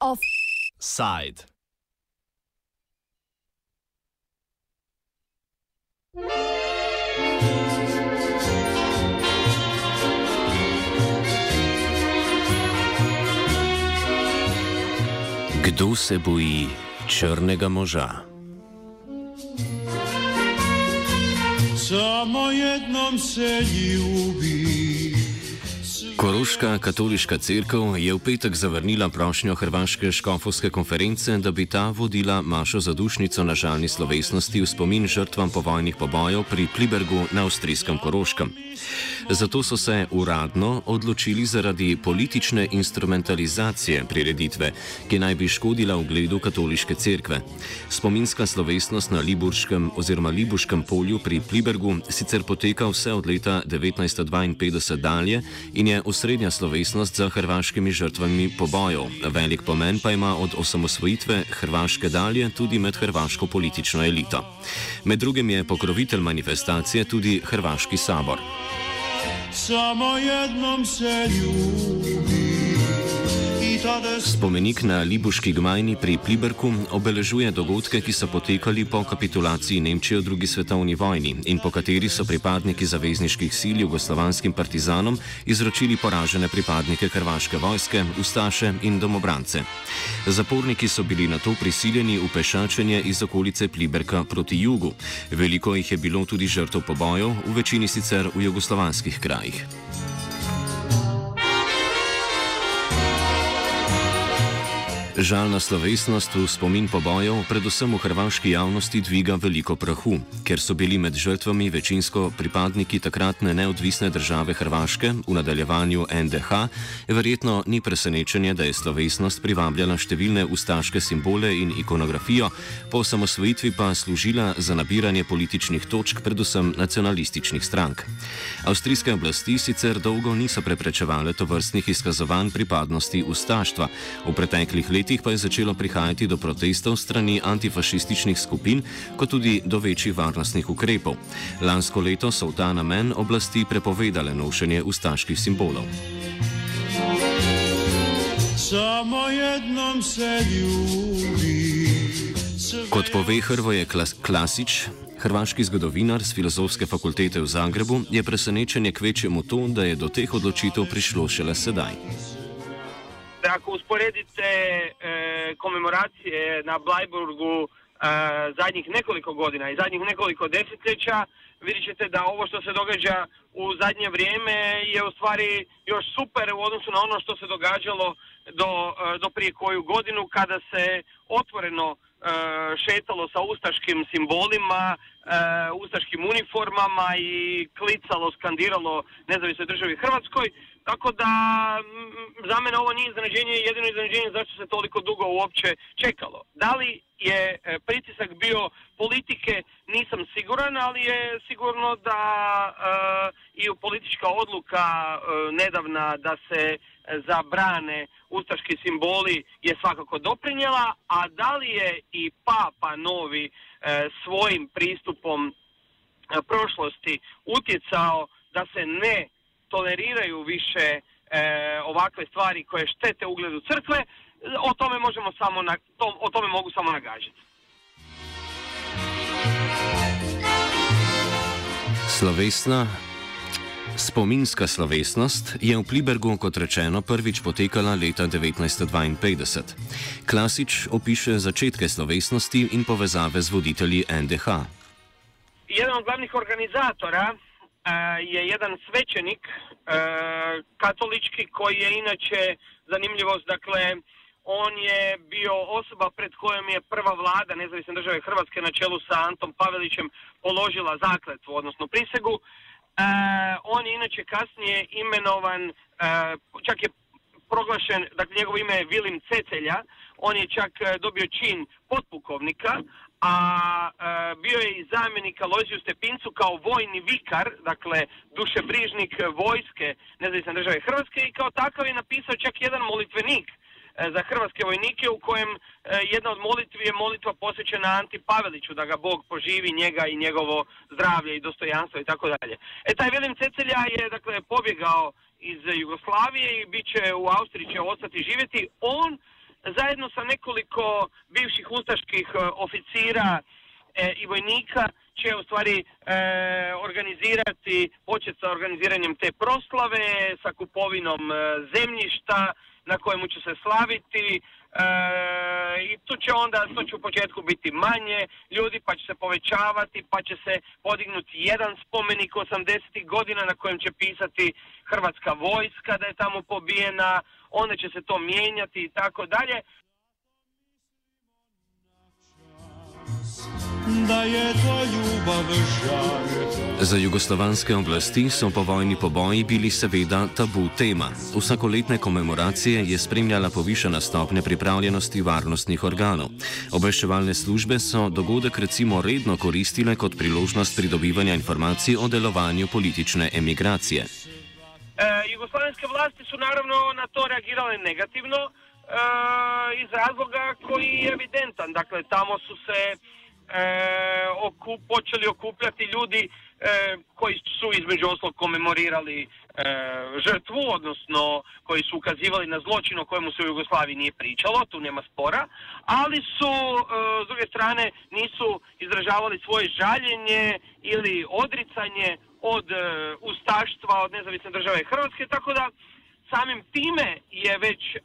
Offside. Kdo se boji črnega moža? Samo jednom se ljubi. Koroška katoliška crkva je v petek zavrnila prošnjo Hrvaške škofovske konference, da bi ta vodila mašo zadušnico na žalni slovesnosti v spomin žrtvam povojnih pobojev pri Plibergu na avstrijskem Koroškem. Zato so se uradno odločili zaradi politične instrumentalizacije prireditve, ki naj bi škodila ugledu katoliške cerkve. Spominska slovesnost na Liburškem oziroma Liburškem polju pri Plibergu sicer poteka vse od leta 1952 dalje in je osrednja slovesnost za hrvaškimi žrtvami pobojev. Velik pomen pa ima od osamosvojitve Hrvaške dalje tudi med hrvaško politično elito. Med drugim je pokrovitelj manifestacije tudi Hrvaški sabor. Samo jednom se ljubi. Spomenik na Libuški gmajni pri Pliberku obeležuje dogodke, ki so potekali po kapitulaciji Nemčije v drugi svetovni vojni in po kateri so pripadniki zavezniških sil jugoslovanskim partizanom izročili poražene pripadnike hrvaške vojske, ustaše in domobrance. Zaporniki so bili na to prisiljeni v pešačenje iz okolice Pliberka proti jugu. Veliko jih je bilo tudi žrtev pobojev, v večini sicer v jugoslovanskih krajih. Žalna slovesnost v spomin pobojev predvsem v hrvaški javnosti dviga veliko prahu, ker so bili med žrtvami večinsko pripadniki takratne neodvisne države Hrvaške v nadaljevanju NDH, verjetno ni presenečenje, da je slovesnost privabljala številne ustaške simbole in ikonografijo, po osamosvojitvi pa služila za nabiranje političnih točk predvsem nacionalističnih strank. Avstrijske oblasti sicer dolgo niso preprečevale tovrstnih izkazovanj pripadnosti ustaštva. V preteklih letih letih pa je začelo prihajati do protestov strani antifašističnih skupin, kot tudi do večjih varnostnih ukrepov. Lansko leto so v ta namen oblasti prepovedale nošenje ustaških simbolov. Samo jednom se ljubi. Kot pove Hrvoje Klas Klasič, hrvaški zgodovinar z filozofske fakultete v Zagrebu, je presenečenje kvečemu to, da je do teh odločitev prišlo šele sedaj. Ako usporedite e, komemoracije na Blajburgu e, zadnjih nekoliko godina i zadnjih nekoliko desetljeća, vidjet ćete da ovo što se događa u zadnje vrijeme je u stvari još super u odnosu na ono što se događalo do, e, do prije koju godinu kada se otvoreno e, šetalo sa ustaškim simbolima, e, ustaškim uniformama i klicalo, skandiralo nezavisnoj državi Hrvatskoj. Tako da za mene ovo nije iznenađenje, jedino iznenađenje zašto se toliko dugo uopće čekalo. Da li je e, pritisak bio politike, nisam siguran, ali je sigurno da e, i politička odluka e, nedavna da se zabrane ustaški simboli je svakako doprinjela, a da li je i papa novi e, svojim pristupom e, prošlosti utjecao da se ne toleriraju više e, ovakve stvari koje štete ugledu crkve, o tome možemo samo na, to, o tome mogu samo nagađati. Slovesna. Spominska slovesnost je v Plibergu, kot rečeno, prvič potekala leta 1952. Klasič opiše začetke slovesnosti in povezave z voditelji NDH. Jedan od glavnih organizatora e, je jedan svećenik e, katolički koji je inače zanimljivost, dakle on je bio osoba pred kojom je prva vlada nezavisne države Hrvatske na čelu sa Antom Pavelićem položila zakletvu, odnosno prisegu. E, on je inače kasnije imenovan, e, čak je proglašen, dakle njegovo ime je Vilim Cecelja, on je čak e, dobio čin potpukovnika, a e, bio je i zamjenik Alojziju Stepincu kao vojni vikar, dakle dušebrižnik vojske nezavisne države Hrvatske i kao takav je napisao čak jedan molitvenik za hrvatske vojnike u kojem jedna od molitvi je molitva posvećena Anti Paveliću da ga Bog poživi njega i njegovo zdravlje i dostojanstvo i tako dalje. E taj Vilim Cecelja je dakle pobjegao iz Jugoslavije i bit će u Austriji će ostati živjeti. On zajedno sa nekoliko bivših ustaških oficira i vojnika će u stvari e, organizirati, početi sa organiziranjem te proslave, sa kupovinom e, zemljišta na kojemu će se slaviti e, i tu će onda, to će u početku biti manje ljudi pa će se povećavati pa će se podignuti jedan spomenik 80. godina na kojem će pisati Hrvatska vojska da je tamo pobijena, onda će se to mijenjati i tako dalje. da je to ljubav. Za jugoslovanske oblasti so povojni poboji bili seveda tabu tema. Vsakoletne komemoracije je spremljala povišena stopnja pripravljenosti varnostnih organov. Obveščevalne službe so dogodek recimo redno koristile kot priložnost pridobivanja informacij o delovanju politične emigracije. E, jugoslavenske vlasti su naravno na to reagirale negativno e, iz razloga koji je evidentan. Dakle, tamo su se e, okup, počeli okupljati ljudi koji su između oslog komemorirali žrtvu, odnosno koji su ukazivali na zločin o kojemu se u Jugoslaviji nije pričalo, tu nema spora, ali su s druge strane nisu izražavali svoje žaljenje ili odricanje od e, ustaštva, od nezavisne države Hrvatske, tako da samim time je već e,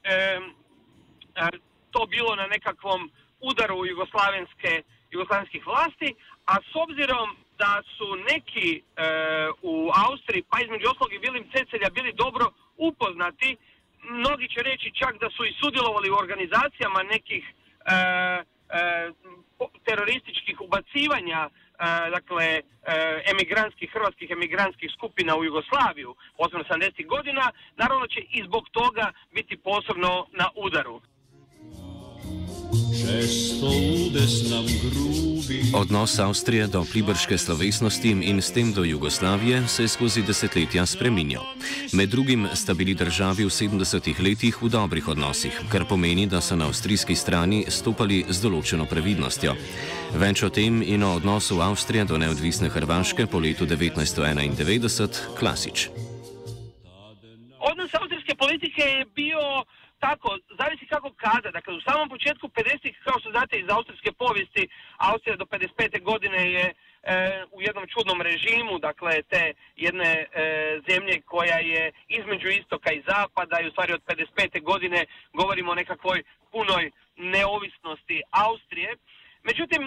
e, to bilo na nekakvom udaru jugoslavenske jugoslavenskih vlasti, a s obzirom da su neki e, u Austriji, pa između oslog i Vilim Cecelja, bili dobro upoznati, mnogi će reći čak da su i sudjelovali u organizacijama nekih e, terorističkih ubacivanja dakle, emigrantskih, hrvatskih emigrantskih skupina u Jugoslaviju, posebno 70. godina, naravno će i zbog toga biti posebno na udaru. Odnos Avstrije do plibrške slovesnosti in s tem do Jugoslavije se je skozi desetletja spreminjal. Med drugim sta bili državi v 70-ih letih v dobrih odnosih, kar pomeni, da so na avstrijski strani stopali z določeno previdnostjo. Več o tem in o odnosu Avstrije do neodvisne Hrvaške po letu 1991 klasič. Odnos avstrijske politike je bil tako, zavisi kako kada. Dakle, u samom početku 50-ih, kao što znate iz austrijske povijesti, Austrija do 55. godine je e, u jednom čudnom režimu, dakle, te jedne e, zemlje koja je između istoka i zapada i u stvari od 55. godine govorimo o nekakvoj punoj neovisnosti Austrije. Međutim,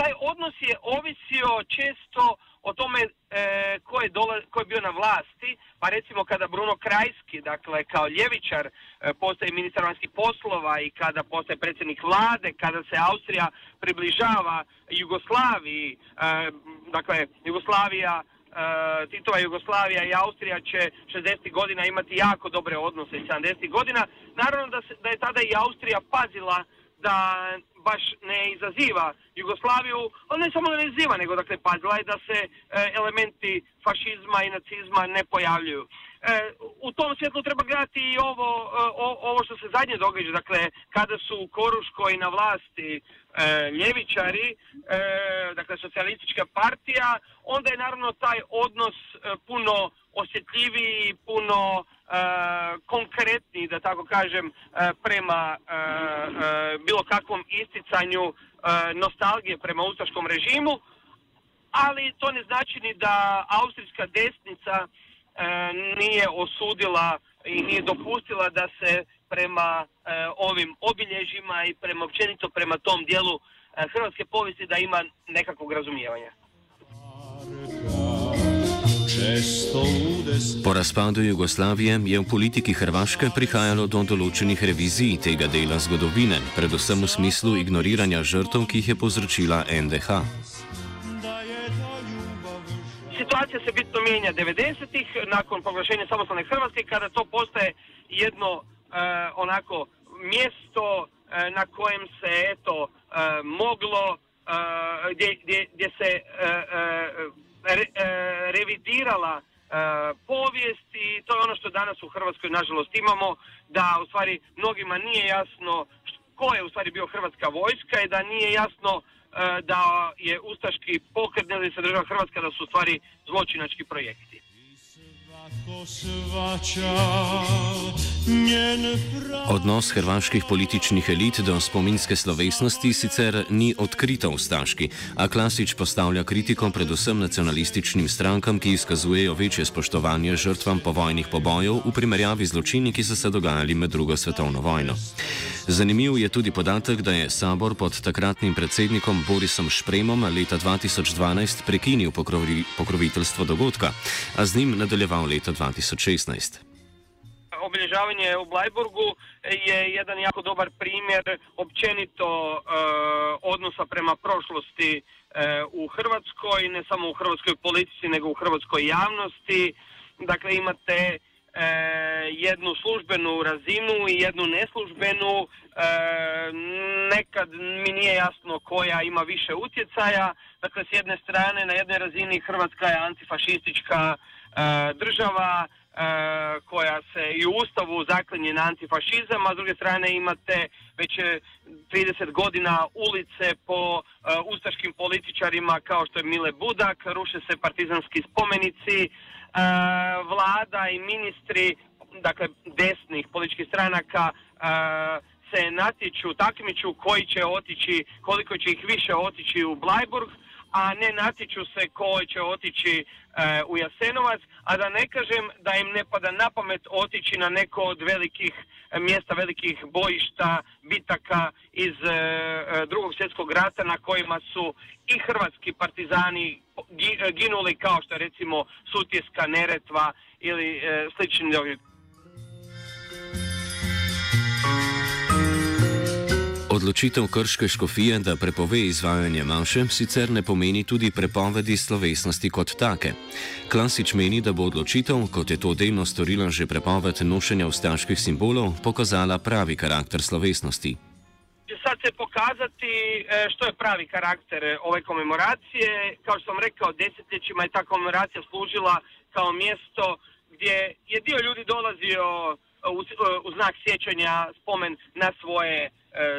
taj odnos je ovisio često o tome e, ko, je dola, ko je bio na vlasti, pa recimo kada Bruno Krajski, dakle kao ljevičar, e, postaje ministar vanjskih poslova i kada postaje predsjednik vlade, kada se Austrija približava Jugoslaviji, e, dakle Jugoslavija Uh, Titova Jugoslavija i Austrija će 60. godina imati jako dobre odnose i 70. godina. Naravno da, se, da je tada i Austrija pazila da baš ne izaziva Jugoslaviju, ali ne samo da ne izaziva, nego dakle pazila je da se e, elementi fašizma i nacizma ne pojavljuju. E, u tom svjetlu treba gledati i ovo, e, o, ovo što se zadnje događa, dakle kada su u Koruškoj na vlasti e, ljevičari, dakle socijalistička partija, onda je naravno taj odnos puno osjetljiviji, puno konkretniji, da tako kažem, prema bilo kakvom isticanju nostalgije prema ustaškom režimu, ali to ne znači ni da austrijska desnica nije osudila i nije dopustila da se prema ovim obilježjima i prema općenito prema tom dijelu hrvatske povijesti da ima nekakvog razumijevanja. Po razpadu Jugoslavije je v politiki Hrvaške prihajalo do določenih revizij tega dela zgodovine, predvsem v smislu ignoriranja žrtev, ki jih je povzročila NDH. Situacija se bitno mijenja 90-ih, nakon proglašenja samostalne Hrvatske, kada to postaje jedno uh, onako mjesto uh, na kojem se eto uh, moglo, uh, gdje, gdje, gdje se uh, uh, re, e, revidirala e, povijest i to je ono što danas u Hrvatskoj nažalost imamo, da u stvari mnogima nije jasno ko je u stvari bio Hrvatska vojska i da nije jasno e, da je Ustaški pokret ili se država Hrvatska da su u stvari zločinački projekti. Odnos hrvaških političnih elit do spominske slovesnosti sicer ni odkrito ustaški, a Klasič postavlja kritiko predvsem nacionalističnim strankam, ki izkazujejo večje spoštovanje žrtvam povojnih pobojev v primerjavi z zločini, ki so se dogajali med drugo svetovno vojno. Zanimiv je tudi podatek, da je sabor pod takratnim predsednikom Borisom Špremom leta 2012 prekinil pokrovi, pokroviteljstvo dogodka, a z njim nadaljeval leta 2016. Obilježavanje u Blajburgu je jedan jako dobar primjer općenito e, odnosa prema prošlosti e, u Hrvatskoj, ne samo u hrvatskoj politici, nego u hrvatskoj javnosti. Dakle, imate e, jednu službenu razinu i jednu neslužbenu. E, nekad mi nije jasno koja ima više utjecaja. Dakle, s jedne strane, na jednoj razini Hrvatska je antifašistička e, država, e, koja se i u Ustavu zaklinje na antifašizam, a s druge strane imate već 30 godina ulice po ustaškim političarima kao što je Mile Budak, ruše se partizanski spomenici, E, vlada i ministri, dakle desnih političkih stranaka, e, se natječu, takmiču koji će otići, koliko će ih više otići u Blajburg, a ne natječu se koji će otići e, u Jasenovac, a da ne kažem da im ne pada na pamet otići na neko od velikih mjesta, velikih bojišta, bitaka iz drugog svjetskog rata na kojima su i hrvatski partizani ginuli kao što recimo Sutjeska, Neretva ili e, slični Odločitev krške škofije, da prepove izvajanje maše, sicer ne pomeni tudi prepovedi slovesnosti kot take. Klasič meni, da bo odločitev, kot je to delno storila že prepoved nošenja ustaških simbolov, pokazala pravi karakter slovesnosti. sad se pokazati e, što je pravi karakter e, ove komemoracije. Kao što sam rekao, desetljećima je ta komemoracija služila kao mjesto gdje je dio ljudi dolazio u, znak sjećanja spomen na svoje e,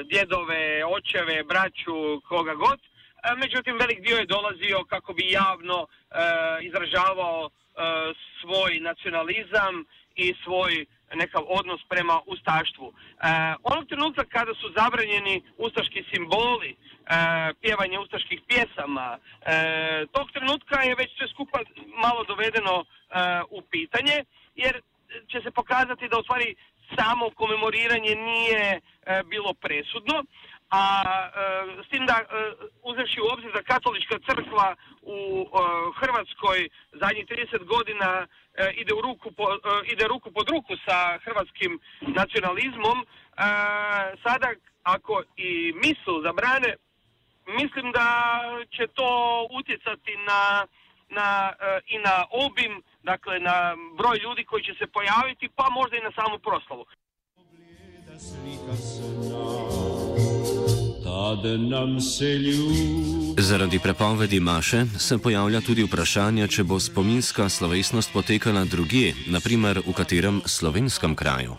djedove, očeve, braću, koga god. Međutim, velik dio je dolazio kako bi javno izražavao svoj nacionalizam i svoj nekav odnos prema ustaštvu. E, onog trenutka kada su zabranjeni ustaški simboli, e, pjevanje ustaških pjesama, e, tog trenutka je već sve skupa malo dovedeno e, u pitanje, jer će se pokazati da u stvari samo komemoriranje nije bilo presudno, a s tim da uzevši u obzir da katolička crkva u Hrvatskoj zadnjih 30 godina E, ide, u ruku po, e, ide ruku pod ruku sa hrvatskim nacionalizmom, e, sada ako i misl zabrane, mislim da će to utjecati na, na, i na obim, dakle na broj ljudi koji će se pojaviti, pa možda i na samu proslavu. Zaradi prepovedi Maše se pojavlja tudi vprašanje, če bo spominska slovesnost potekala drugje, naprimer v katerem slovenskem kraju.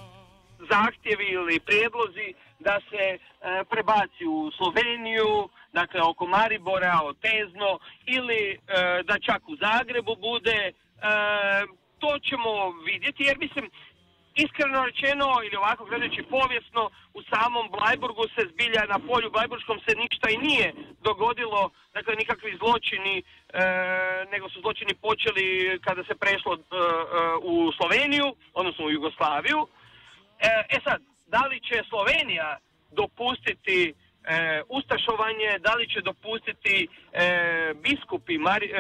Zahtjevi ali predlozi, da se e, prebaci v Slovenijo, dakle oko Maribora, Otezno, ali e, da čak v Zagrebu bude, to ćemo vidjeti, jer mislim, Iskreno rečeno, ili ovako gledajući povijesno, u samom Blajburgu se zbilja na polju Blajburgskom se ništa i nije dogodilo, dakle nikakvi zločini, e, nego su zločini počeli kada se prešlo e, e, u Sloveniju, odnosno u Jugoslaviju. E, sad, da li će Slovenija dopustiti ustašovanje, da li će dopustiti biskupi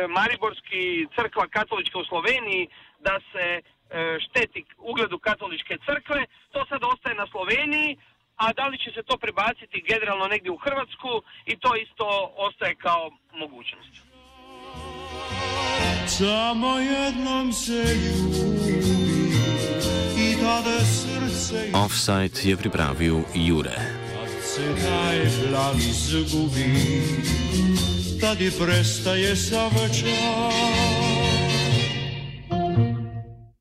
Mariborski crkva katolička u Sloveniji da se E, šteti ugledu katoličke crkve, to sad ostaje na Sloveniji, a da li će se to prebaciti generalno negdje u Hrvatsku i to isto ostaje kao mogućnost. Samo jednom se ljubi i tada srce... Offside je pripravil Jure. Se taj plan zgubi, tad je prestaje sav čas.